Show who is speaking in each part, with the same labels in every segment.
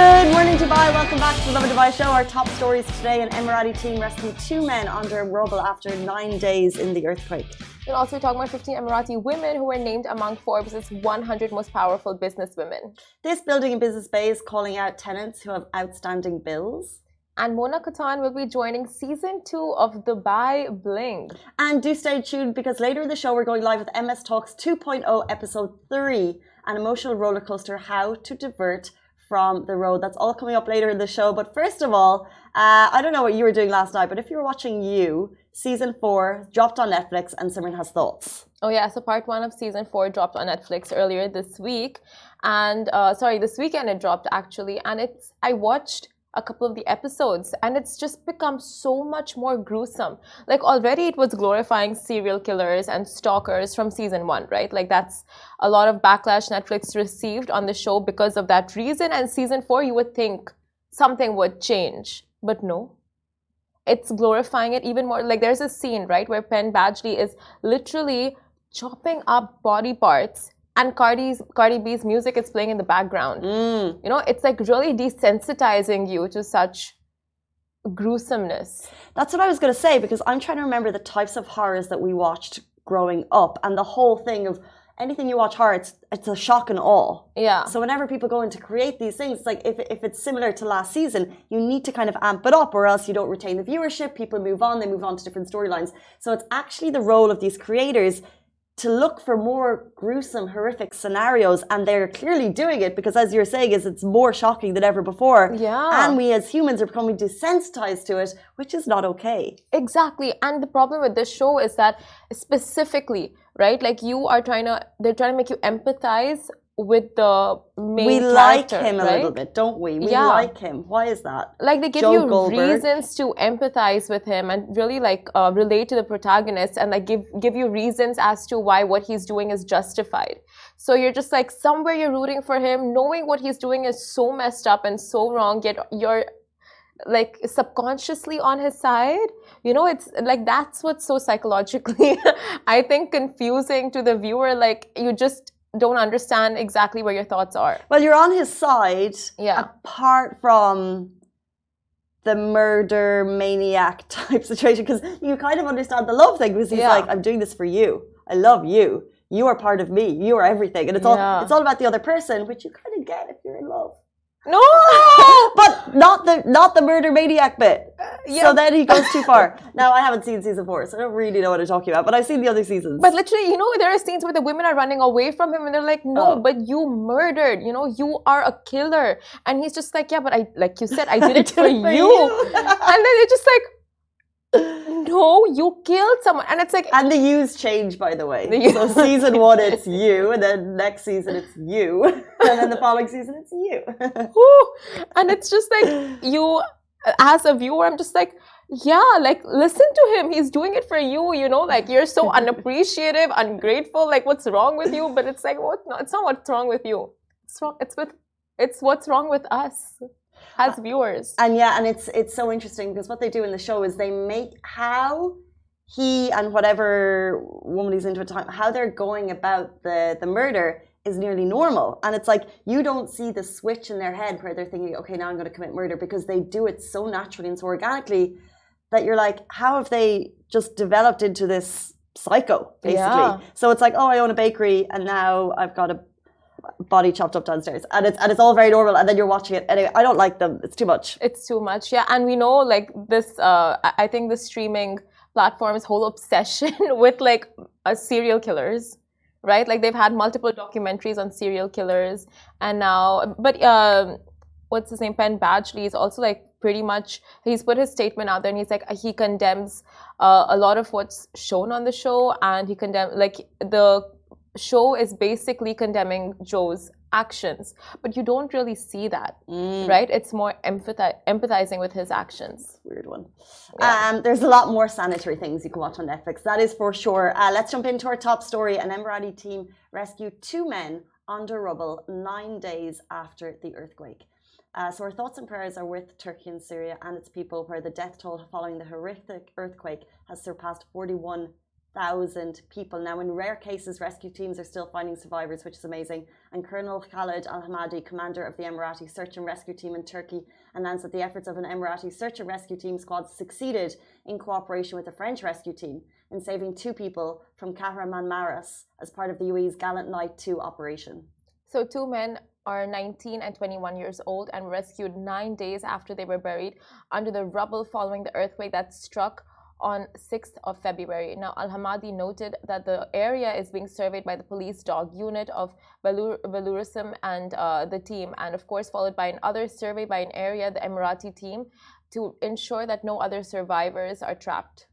Speaker 1: Good morning, Dubai. Welcome back to the Lovin Dubai show. Our top stories today: An Emirati team rescued two men under rubble after nine days in the earthquake.
Speaker 2: We'll also be talking about 15 Emirati women who were named among Forbes' 100 most powerful businesswomen.
Speaker 1: This building and business bay is calling out tenants who have outstanding bills.
Speaker 2: And Mona Kattan will be joining season two of Dubai Bling.
Speaker 1: And do stay tuned because later in the show we're going live with MS Talks 2.0 episode 3, an emotional roller coaster how to divert from the road. That's all coming up later in the show. But first of all, uh, I don't know what you were doing last night, but if you were watching You, season four dropped on Netflix and Simran has thoughts.
Speaker 2: Oh, yeah. So part one of season four dropped on Netflix earlier this week. And uh, sorry, this weekend it dropped actually. And it's, I watched a couple of the episodes and it's just become so much more gruesome. Like already it was glorifying serial killers and stalkers from season 1 right? Like that's a lot of backlash netflix received on the show because of that reason and season 4 you would think something would change but no. It's glorifying it even more. Like there's a scene right where penn badgley is literally chopping up body parts and Cardi's Cardi B's music is playing in the background.
Speaker 1: Mm.
Speaker 2: You know, it's like really desensitizing you to such gruesomeness.
Speaker 1: That's what I was going to say because I'm trying to remember the types of horrors that we watched growing up and the whole thing of anything you watch horror, it's, it's a shock and awe.
Speaker 2: Yeah.
Speaker 1: So whenever people go in to create these things, it's like if, if it's similar to last season, you need to kind of amp it up or else you don't retain the viewership. People move on, they move on to different storylines. So it's actually the role of these creators to look for more gruesome, horrific scenarios, and they're clearly doing it because, as you're saying, is it's more shocking than ever before.
Speaker 2: Yeah.
Speaker 1: And we as humans are becoming desensitized to it, which is not okay.
Speaker 2: Exactly. And the problem with this show is that specifically, right? Like you are trying to, they're trying to make you empathize with the main
Speaker 1: we like him
Speaker 2: right?
Speaker 1: a little bit, don't we? We
Speaker 2: Yeah.
Speaker 1: like him. Why is that?
Speaker 2: like they give
Speaker 1: Joe
Speaker 2: you
Speaker 1: Goldberg.
Speaker 2: reasons to empathize with him and really like uh, relate to the protagonist and like give give you reasons as to why what he's doing is justified so you're just like somewhere you're rooting for him knowing what he's doing is so messed up and so wrong yet you're like subconsciously on his side you know it's like that's what's so psychologically i think confusing to the viewer like you just don't understand exactly where your thoughts are
Speaker 1: Well, you're on his side.
Speaker 2: Yeah.
Speaker 1: Apart from the murder maniac type situation, because you kind of understand the love thing because he's
Speaker 2: Yeah.
Speaker 1: like, "I'm doing this for you. I love you. You are part of me. You are everything." And it's all it's all about the other person, which you kind of get if you're in love.
Speaker 2: No
Speaker 1: but not the not the murder maniac bit.
Speaker 2: Uh, yeah.
Speaker 1: So then he goes too far. now I haven't seen season four, so I don't really know what I'm talking about. But I've seen the other seasons.
Speaker 2: But literally, you know, there are scenes where the women are running away from him and they're like, no,
Speaker 1: Oh.
Speaker 2: but you murdered, you know, you are a killer. And he's just like, yeah, but I, like you said, I did it for
Speaker 1: for
Speaker 2: you.
Speaker 1: you.
Speaker 2: and then they're just like, no, you killed someone. And it's like,
Speaker 1: And the U's change, by the way.
Speaker 2: The
Speaker 1: so season one, it's you, and then next season, it's you, and then the following season, it's you.
Speaker 2: and it's just like, you, as a viewer, I'm just like, yeah, like listen to him. He's doing it for you, you know, like you're so unappreciative, ungrateful. Like, what's wrong with you? But it's like, what? No, it's not what's wrong with you. It's wrong. It's with, it's what's wrong with us as viewers.
Speaker 1: and yeah, and it's it's so interesting because what they do in the show is they make how he and whatever woman he's into at the time, how they're going about the the murder is nearly normal. And it's like you don't see the switch in their head where they're thinking, okay, now I'm going to commit murder because they do it so naturally and so organically that you're like, how have they just developed into this psycho, basically?
Speaker 2: Yeah.
Speaker 1: So it's like, oh, I own a bakery and now I've got a body chopped up downstairs. And it's and it's all very normal. And then you're watching it. Anyway, I don't like them. It's too much.
Speaker 2: It's too much, yeah. And we know like this. Uh, I think the streaming platform's whole obsession with like uh, serial killers, right? Like they've had multiple documentaries on serial killers, and now, but um, what's his name? Penn Badgley is also like pretty much. He's put his statement out there, and he's like he condemns uh, a lot of what's shown on the show, and he condemn like the show is basically condemning Joe's actions, but you don't really see that right? It's more empathize, empathizing with his actions.
Speaker 1: Weird one.
Speaker 2: Yeah.
Speaker 1: Um, there's a lot more sanitary things you can watch on Netflix. That is for sure. Uh, let's jump into our top story. An Emirati team rescued two men under rubble nine days after the earthquake. Uh, so our thoughts and prayers are with Turkey and Syria and its people, where the death toll following the horrific earthquake has surpassed thousand people. Now, in rare cases, rescue teams are still finding survivors, which is amazing. And Colonel Khalid Al Hamadi, commander of the Emirati Search and Rescue Team in Turkey, announced that the efforts of an Emirati search and rescue team squad succeeded in cooperation with the French rescue team in saving two people from Kahramanmaras as part of the UAE's Gallant Knight 2 operation.
Speaker 2: So, two men are 19 and 21 years old and rescued nine days after they were buried under the rubble following the earthquake that struck on 6th of February. Now, Al Hamadi noted that the area is being surveyed by the police dog unit of Balurism and uh, the team, and of course, followed by another survey by an area, the Emirati team, to ensure that no other survivors are trapped.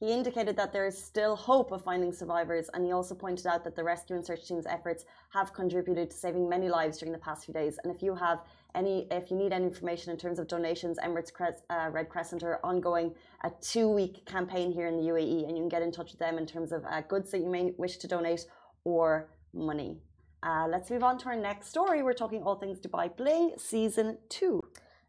Speaker 1: He indicated that there is still hope of finding survivors, and he also pointed out that the rescue and search team's efforts have contributed to saving many lives during the past few days. And if you have any, if you need any information in terms of donations, Emirates Cres- uh, Red Crescent are ongoing a two-week campaign here in the UAE, and you can get in touch with them in terms of uh, goods that you may wish to donate or money. Uh, let's move on to our next story. We're talking all things Dubai Bling, season two.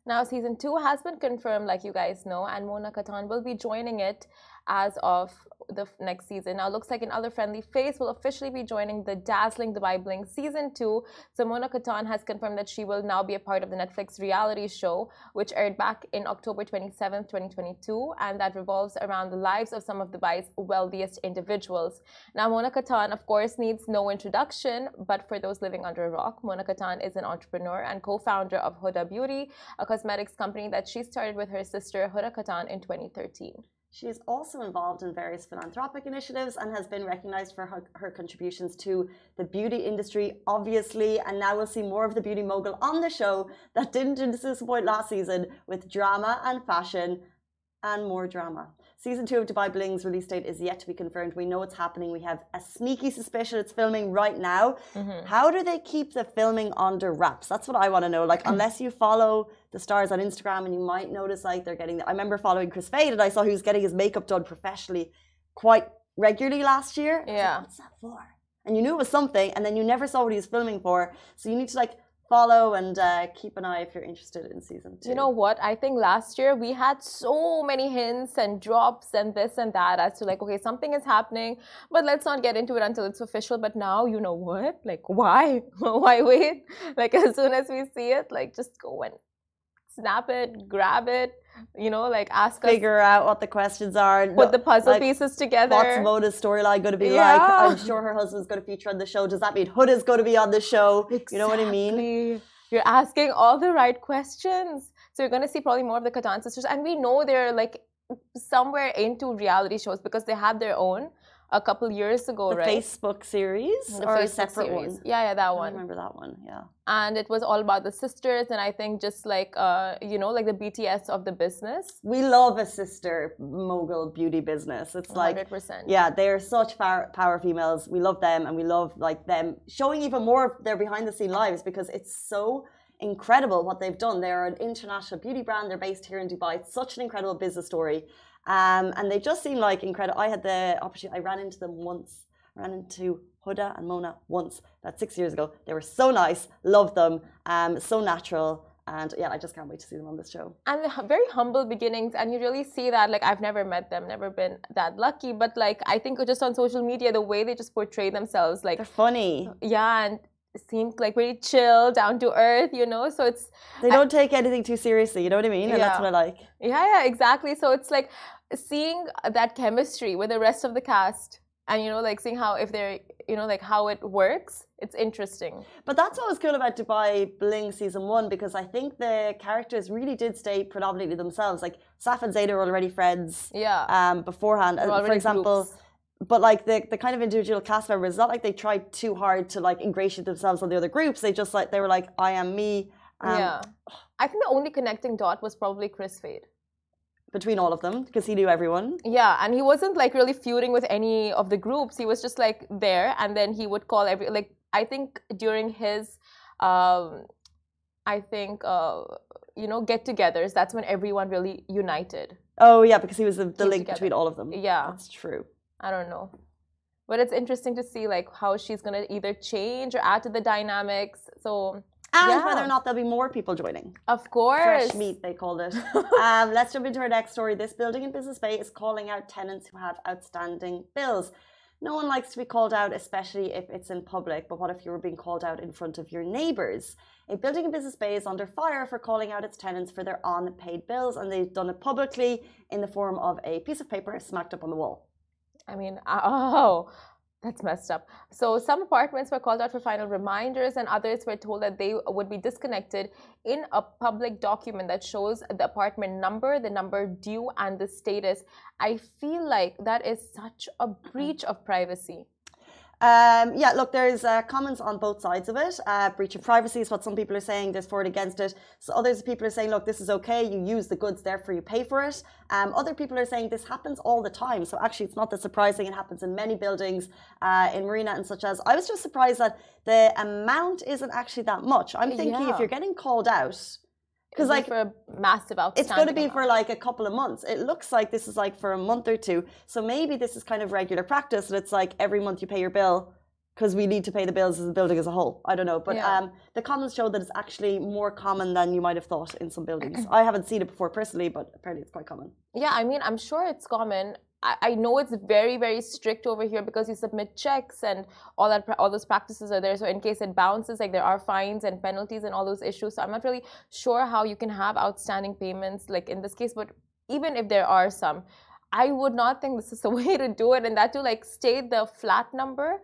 Speaker 2: Now, season two has been confirmed, like you guys know, and Mona Kattan will be joining it as of the next season. Now, looks like another friendly face will officially be joining the dazzling Dubai Bling season two. Simona Kattan has confirmed that she will now be a part of the Netflix reality show, which aired back in October 27, 2022, and that revolves around the lives of some of Dubai's wealthiest individuals. Now, Mona Kattan, of course, needs no introduction, but for those living under a rock, Mona Kattan is an entrepreneur and co founder of Huda Beauty, a cosmetics company that she started with her sister Huda Kattan in 2013.
Speaker 1: She is also involved in various philanthropic initiatives and has been recognized for her, her, contributions to the beauty industry, obviously. And now we'll see more of the beauty mogul on the show that didn't disappoint last season with drama and fashion and more drama. Season two of Dubai Bling's release date is yet to be confirmed. We know it's happening. We have a sneaky suspicion it's filming right now. Mm-hmm. How do they keep the filming under wraps? That's what I want to know. Like, unless you follow the stars on Instagram and you might notice like they're getting. I remember following Kris Fade and I saw he was getting his makeup done professionally quite regularly last year.
Speaker 2: Yeah.
Speaker 1: Like, What's that for? And you knew it was something, and then you never saw what he was filming for. So you need to like follow and uh, keep an eye if you're interested in season two.
Speaker 2: You know what? I think last year we had so many hints and drops and this and that as to like, okay, something is happening, but let's not get into it until it's official. But now, you know what? Like, why? why wait? Like, as soon as we see it, like, just go and snap it, grab it, you know, like ask
Speaker 1: figure
Speaker 2: us,
Speaker 1: out what the questions are,
Speaker 2: put the puzzle like, pieces together.
Speaker 1: What's Mona's storyline going to be yeah. like? I'm sure her husband's going to feature on the show. Does that mean Hood Huda's going to be on the show?
Speaker 2: Exactly.
Speaker 1: You know what I mean?
Speaker 2: You're asking all the right questions. So you're going to see probably more of the Kattan sisters, and we know they're like somewhere into reality shows because they have their own a couple years ago,
Speaker 1: the
Speaker 2: right?
Speaker 1: Facebook series
Speaker 2: the
Speaker 1: or
Speaker 2: Facebook
Speaker 1: a separate
Speaker 2: series.
Speaker 1: one?
Speaker 2: Yeah, yeah, that
Speaker 1: I
Speaker 2: one.
Speaker 1: remember that one. Yeah.
Speaker 2: And it was all about the sisters, and I think just like uh, you know, like the BTS of the business.
Speaker 1: We love a sister mogul beauty business. It's like
Speaker 2: 100%.
Speaker 1: yeah, they're such power, power females. We love them, and we love like them showing even more of their behind the scene lives because it's so incredible what they've done. They're an international beauty brand. They're based here in Dubai. It's such an incredible business story. Um, and they just seem like incredible. I had the opportunity, I ran into them once, I ran into Huda and Mona once, that's six years ago. They were so nice, loved them, um, so natural. And yeah, I just can't wait to see them on this show.
Speaker 2: And very humble beginnings, and you really see that. Like, I've never met them, never been that lucky, but like, I think just on social media, the way they just portray themselves, like,
Speaker 1: they're funny.
Speaker 2: Yeah, and seem like very chill, down to earth, you know. So it's
Speaker 1: they don't I, take anything too seriously. You know what I mean? And
Speaker 2: yeah.
Speaker 1: that's what I like.
Speaker 2: Yeah, yeah, exactly. So it's like seeing that chemistry with the rest of the cast, and you know, like seeing how if they're, you know, like how it works. It's interesting.
Speaker 1: But that's what was cool about Dubai Bling season one because I think the characters really did stay predominantly themselves. Like Saf and zayda are already friends.
Speaker 2: Yeah.
Speaker 1: Um, beforehand, and for example.
Speaker 2: Groups
Speaker 1: but like the, the kind of individual cast members, it's not like they tried too hard to like ingratiate themselves on the other groups. They just like they were like, I am me.
Speaker 2: Um, yeah. I think the only connecting dot was probably Kris Fade.
Speaker 1: Between all of them, because he knew everyone.
Speaker 2: Yeah, and he wasn't like really feuding with any of the groups. He was just like there, and then he would call every like I think during his, um, I think uh, you know get-togethers. That's when everyone really united.
Speaker 1: Oh yeah, because he was the, the link
Speaker 2: together.
Speaker 1: between all of them.
Speaker 2: Yeah,
Speaker 1: that's true.
Speaker 2: I don't know. But it's interesting to see like how she's gonna either change or add to the dynamics. So
Speaker 1: and
Speaker 2: Yeah.
Speaker 1: whether or not there'll be more people joining.
Speaker 2: Of course.
Speaker 1: Fresh meat, they called it. um, let's jump into our next story. This building in Business Bay is calling out tenants who have outstanding bills. No one likes to be called out, especially if it's in public. But what if you were being called out in front of your neighbours? A building in Business Bay is under fire for calling out its tenants for their unpaid bills, and they've done it publicly in the form of a piece of paper smacked up on the wall.
Speaker 2: I mean, oh, that's messed up. So some apartments were called out for final reminders, and others were told that they would be disconnected in a public document that shows the apartment number, the number due, and the status. I feel like that is such a mm-hmm. breach of privacy.
Speaker 1: Um, yeah, look, there's uh, comments on both sides of it. Uh, breach of privacy is what some people are saying. There's for and against it. So others people are saying, look, this is okay. You use the goods, therefore you pay for it. Um, other people are saying this happens all the time. So actually, it's not that surprising. It happens in many buildings, uh, in Marina and such as. I was just surprised that the amount isn't actually that much. I'm thinking
Speaker 2: Yeah.
Speaker 1: if you're getting called out, because like
Speaker 2: for a massive outstanding.
Speaker 1: it's going to be for like a couple of months. It looks like this is like for a month or two. So maybe this is kind of regular practice, and it's like every month you pay your bill because we need to pay the bills as a building as a whole. I don't know, but
Speaker 2: Yeah.
Speaker 1: um, the comments show that it's actually more common than you might have thought in some buildings. I haven't seen it before personally, but apparently it's quite common.
Speaker 2: Yeah, I mean, I'm sure it's common. I, know it's very, very strict over here because you submit checks and all that, all those practices are there. So in case it bounces, like there are fines and penalties and all those issues. So I'm not really sure how you can have outstanding payments, like in this case. But even if there are some, I would not think this is the way to do it. And that to like state the flat number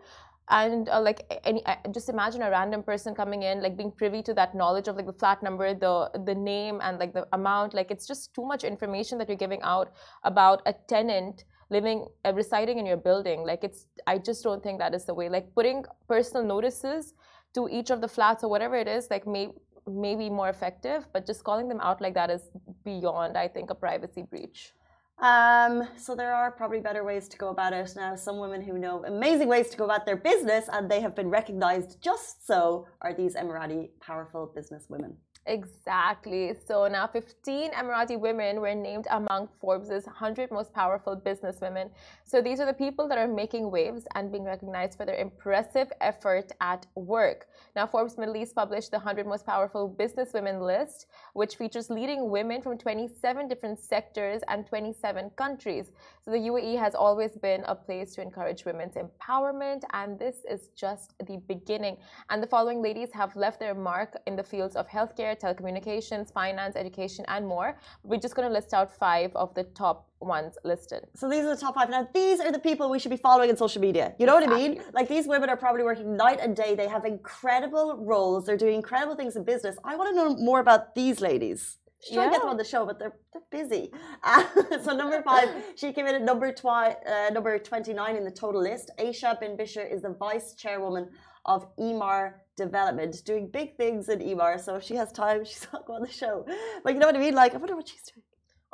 Speaker 2: and uh, like any uh, just imagine a random person coming in like being privy to that knowledge of like the flat number the the name and like the amount. Like it's just too much information that you're giving out about a tenant living uh, residing in your building. Like it's i just don't think that is the way. Like putting personal notices to each of the flats or whatever it is like may maybe more effective but just calling them out like that is beyond i think a privacy breach
Speaker 1: Um, so there are probably better ways to go about it now. Some women who know amazing ways to go about their business, and they have been recognized just so, are these Emirati powerful business women.
Speaker 2: Exactly. So now 15 Emirati women were named among Forbes' 100 most powerful businesswomen. So these are the people that are making waves and being recognized for their impressive effort at work. Now, Forbes Middle East published the 100 most powerful businesswomen list, which features leading women from 27 different sectors and 27 countries. So the UAE has always been a place to encourage women's empowerment, and this is just the beginning. And the following ladies have left their mark in the fields of healthcare, telecommunications, finance, education, and more. We're just going to list out five of the top ones listed.
Speaker 1: So these are the top five. Now, these are the people we should be following on social media. You know what I mean? Like these women are probably working night and day. They have incredible roles. They're doing incredible things in business. I want to know more about these ladies. Should try to get them on the show, but they're they're busy. Uh, so number five, she came in at number twi- uh, number twenty nine in the total list. Aisha bin Bishr is the vice chairwoman of Emaar Development, doing big things in Emaar. So if she has time, she's not going on the show. But you know what I mean? Like I wonder what she's doing.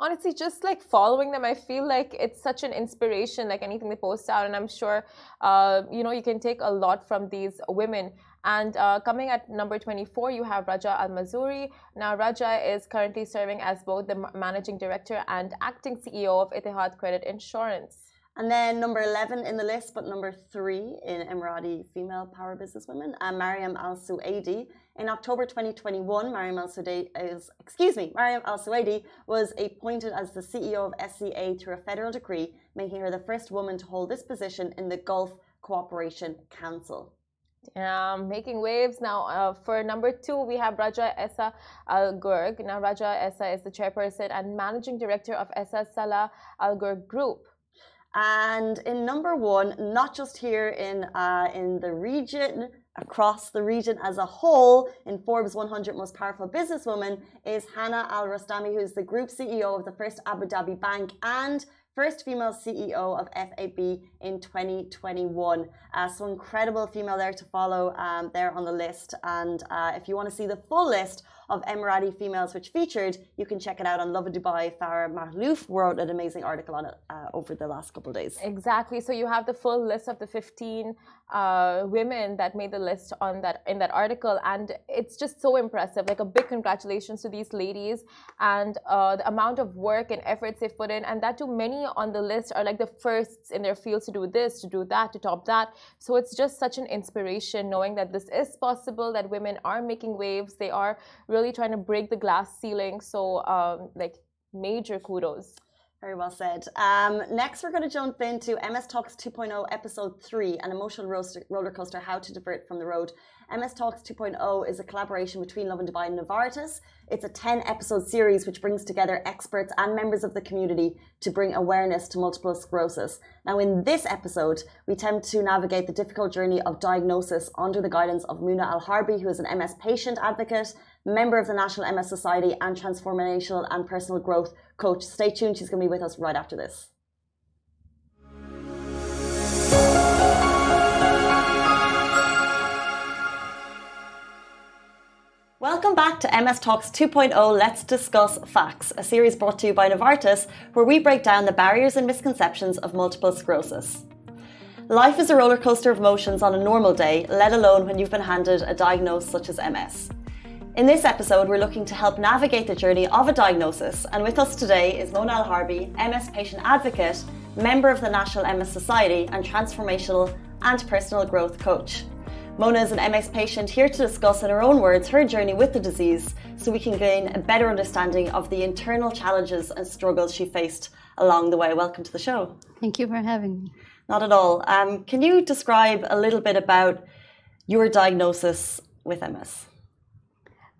Speaker 2: honestly just like following them i feel like it's such an inspiration like anything they post out and i'm sure uh, you know you can take a lot from these women and uh, coming at number 24 you have raja al mazrouei now raja is currently serving as both the managing director and acting ceo of Etihad credit insurance
Speaker 1: And then number 11 in the list, but number three in Emirati female power businesswomen, uh, Mariam Al Suwaidi. In October 2021, Mariam Al Suwaidi is, excuse me, Mariam Al Suwaidi was appointed as the CEO of SCA through a federal decree, making her the first woman to hold this position in the Gulf Cooperation Council.
Speaker 2: Um, making waves now. Uh, for number two, we have Raja Essa Al Gurg. Now, Raja Essa is the chairperson and managing director of Essa Salah Al Gurg Group.
Speaker 1: And in number one, not just here in uh, in the region, across the region as a whole, in Forbes 100 most powerful businesswomen, is Hana Al Rostamani, who's the group CEO of the first Abu Dhabi bank and first female CEO of FAB in 2021. Uh, so incredible female there to follow um, there on the list. And uh, if you want to see the full list of Emirati females, which featured. You can check it out on Lovin Dubai. Farah Mahlouf wrote an amazing article on it uh, over the last couple of days.
Speaker 2: Exactly. So you have the full list of the 15 uh, women that made the list on that in that article, and it's just so impressive. Like a big congratulations to these ladies and uh, the amount of work and efforts they've put in, and that too many on the list are like the firsts in their fields to do this, to do that, to top that. So it's just such an inspiration knowing that this is possible, that women are making waves, they are really trying to break the glass ceiling. So um, like major kudos.
Speaker 1: Very well said. Um, next, we're going to jump into MS Talks 2.0, Episode 3, an emotional roller coaster, How to Divert from the Road. MS Talks 2.0 is a collaboration between Lovin Dubai and Novartis. It's a 10 episode series which brings together experts and members of the community to bring awareness to multiple sclerosis. Now, in this episode, we attempt to navigate the difficult journey of diagnosis under the guidance of Muna Al Harbi, who is an MS patient advocate, member of the National MS Society, and transformational and personal growth coach. Stay tuned, she's going to be with us right after this. Welcome back to MS Talks 2.0 Let's Discuss Facts, a series brought to you by Novartis, where we break down the barriers and misconceptions of multiple sclerosis. Life is a roller coaster of emotions on a normal day, let alone when you've been handed a diagnosis such as MS. In this episode, we're looking to help navigate the journey of a diagnosis, and with us today is Mona Al Harbi, MS patient advocate, member of the National MS Society, and transformational and personal growth coach. Mona is an MS patient here to discuss, in her own words, her journey with the disease so we can gain a better understanding of the internal challenges and struggles she faced along the way. Welcome to the show.
Speaker 3: Thank you for having me.
Speaker 1: Not at all. Um, can you describe a little bit about your diagnosis with MS?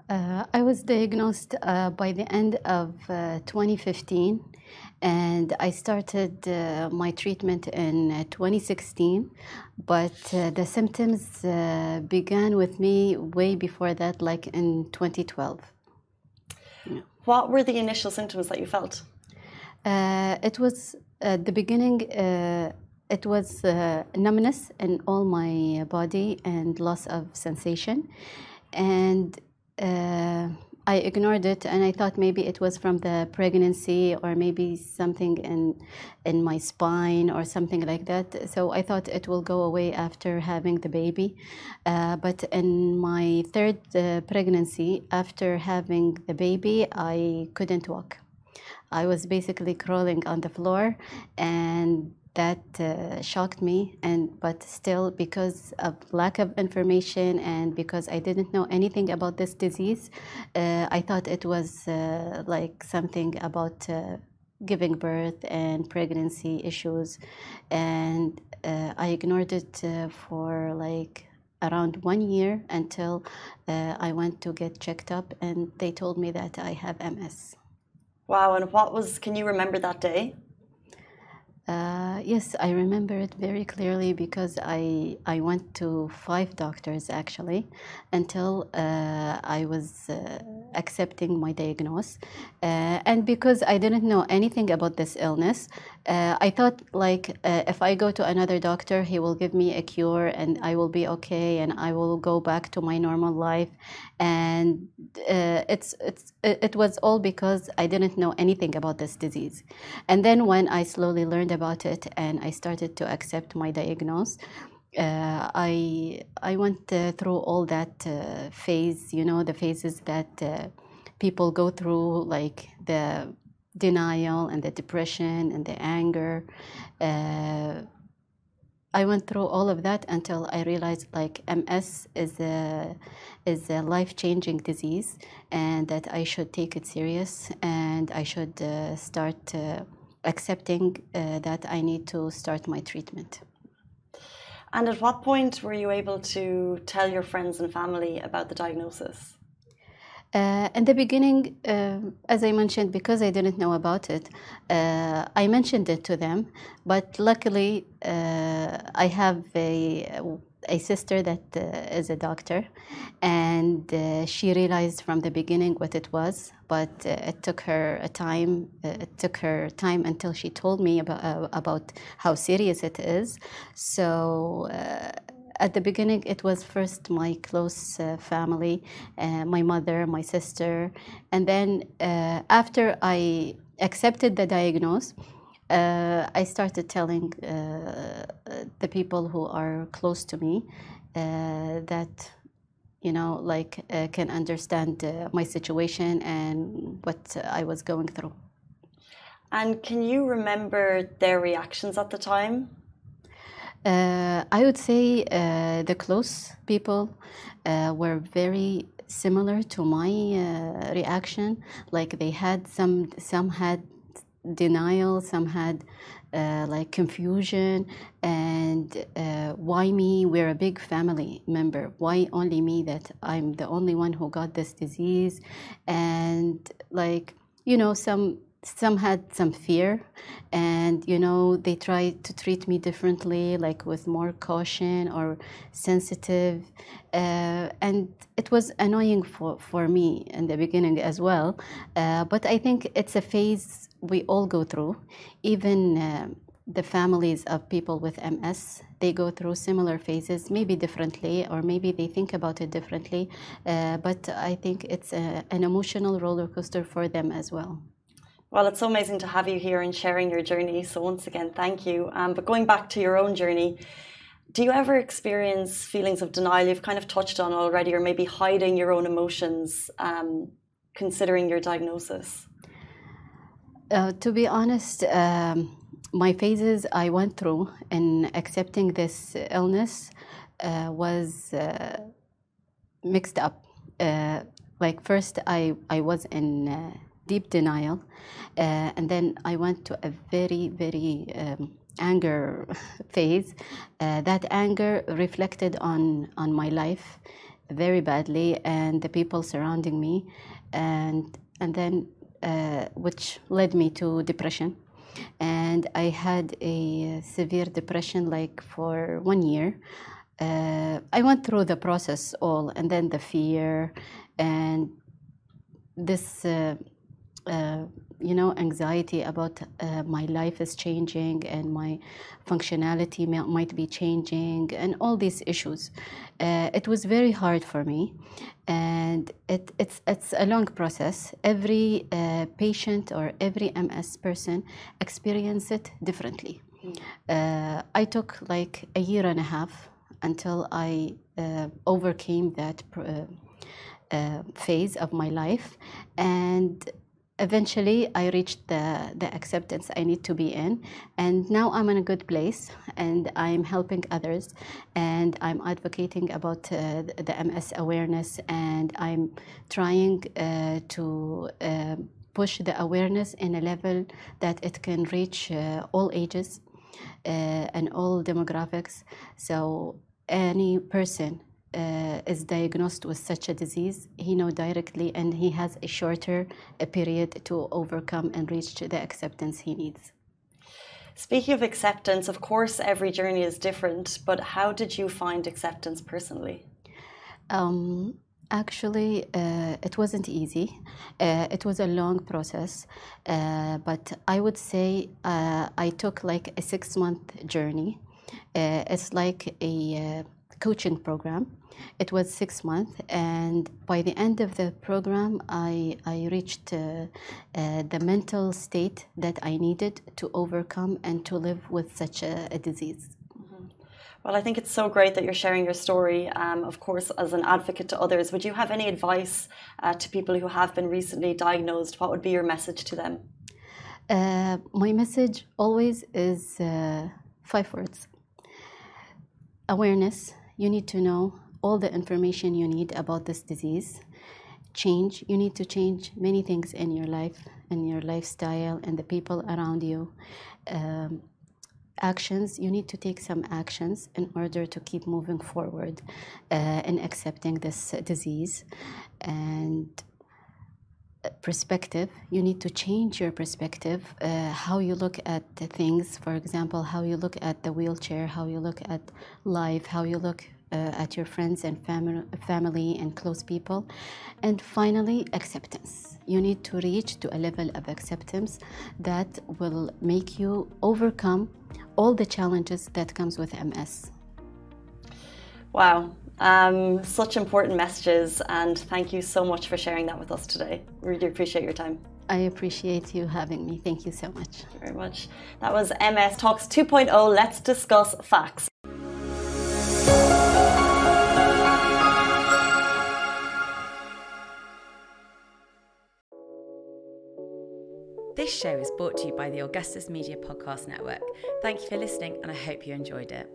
Speaker 3: Uh, I was diagnosed uh, by the end of uh, 2015 and I started uh, my treatment in uh, 2016. But uh, the symptoms uh, began with me way before that, like in 2012.
Speaker 1: Yeah. What were the initial symptoms that you felt?
Speaker 3: Uh, it was at the beginning. Uh, it was numbness in all my body and loss of sensation, and I ignored it and I thought maybe it was from the pregnancy or maybe something in in my spine or something like that. So I thought it will go away after having the baby. Uh, but in my third uh, pregnancy, after having the baby, I couldn't walk. I was basically crawling on the floor and that uh, shocked me and but still because of lack of information and because i didn't know anything about this disease uh, i thought it was uh, like something about uh, giving birth and pregnancy issues. And uh, i ignored it uh, for like around one year until i went to get checked up and they told me that i have ms
Speaker 1: wow and what was can you remember that day
Speaker 3: uh, yes, I remember it very clearly because I I went to five doctors actually until uh, I was uh, accepting my diagnosis, uh, and because I didn't know anything about this illness, uh, I thought like if I go to another doctor, he will give me a cure and I will be okay and I will go back to my normal life, and it's it's it was all because I didn't know anything about this disease, and then when I slowly learned about it and I started to accept my diagnosis. Uh, I I went uh, through all that uh, phase, you know, the phases that uh, people go through, like the denial and the depression and the anger. Uh, I went through all of that until I realized like MS is a is a life changing disease and that I should take it serious and I should uh, start accepting uh, that I need to start my treatment.
Speaker 1: And at what point were you able to tell your friends and family about the diagnosis?
Speaker 3: Uh, in the beginning, uh, as I mentioned, because I didn't know about it, uh, I mentioned it to them. But luckily, uh, I have a a sister that uh, is a doctor, and uh, she realized from the beginning what it was. But it took her a time. It took her time until she told me about about how serious it is. So. Uh, at the beginning, it was first my close uh, family, uh, my mother, my sister, and then uh, after I accepted the diagnosis, uh, I started telling uh, the people who are close to me uh, that you know, like can understand my situation and what I was going through.
Speaker 1: And can you remember their reactions at the time?
Speaker 3: Uh, I would say uh, the close people uh, were very similar to my uh, reaction. Like they had some, some had denial, some had uh, like confusion, and uh, why me? We're a big family member. Why only me? That I'm the only one who got this disease, and like you know some some had some fear and you know they tried to treat me differently like with more caution or sensitive uh, and it was annoying for, for me in the beginning as well uh, but i think it's a phase we all go through. Even uh, the families of people with ms they go through similar phases maybe differently or maybe they think about it differently uh, but i think it's a, an emotional roller coaster for them as well
Speaker 1: well, it's so amazing to have you here and sharing your journey. So, once again, thank you. Um, but going back to your own journey, do you ever experience feelings of denial you've kind of touched on already, or maybe hiding your own emotions um, considering your diagnosis?
Speaker 3: Uh, to be honest, um, my phases I went through in accepting this illness uh, was uh, mixed up. Uh, like, first, I, I was in uh, deep denial. Uh, and then I went to a very, very um, anger phase. Uh, that anger reflected on, on my life very badly and the people surrounding me, and, and then uh, which led me to depression. And I had a severe depression like for one year. Uh, I went through the process all, and then the fear and this uh, uh, you know anxiety about uh, my life is changing and my functionality may, might be changing and all these issues uh, it was very hard for me and it, it's it's a long process every uh, patient or every ms person experience it differently mm. i took like a year and a half until i uh, overcame that phase of my life and eventually I reached the, the acceptance I need to be in. And now I'm in a good place and I'm helping others and I'm advocating about uh, the MS awareness and I'm trying uh, to uh, push the awareness in a level that it can reach uh, all ages uh, and all demographics. So any person uh, is diagnosed with such a disease, he know directly and he has a shorter a period to overcome and reach the acceptance he needs.
Speaker 1: Speaking of acceptance, of course, every journey is different, but how did you find acceptance personally?
Speaker 3: Um, actually, uh, it wasn't easy. Uh, it was a long process, uh, but I would say uh, I took like a six month journey. Uh, it's like a coaching program it was six months, and by the end of the program, I, I reached uh, uh, the mental state that I needed to overcome and to live with such a, a disease.
Speaker 1: Mm-hmm. Well, I think it's so great that you're sharing your story. Um, of course, as an advocate to others, would you have any advice uh, to people who have been recently diagnosed? What would be your message to them?
Speaker 3: Uh, my message always is uh, five words awareness. You need to know all the information you need about this disease. Change, you need to change many things in your life, in your lifestyle, and the people around you. Um, actions, you need to take some actions in order to keep moving forward uh, in accepting this disease. And perspective you need to change your perspective uh, how you look at things for example how you look at the wheelchair how you look at life how you look uh, at your friends and family, family and close people. And finally, acceptance. You need to reach to a level of acceptance that will make you overcome all the challenges that comes with MS.
Speaker 1: Wow. Um, such important messages, and thank you so much for sharing that with us today. We really appreciate your time.
Speaker 3: I appreciate you having me. Thank you so much.
Speaker 1: Thank you very much. That was MS Talks 2.0. Let's discuss facts.
Speaker 4: This show is brought to you by the Augustus Media Podcast Network. Thank you for listening, and I hope you enjoyed it.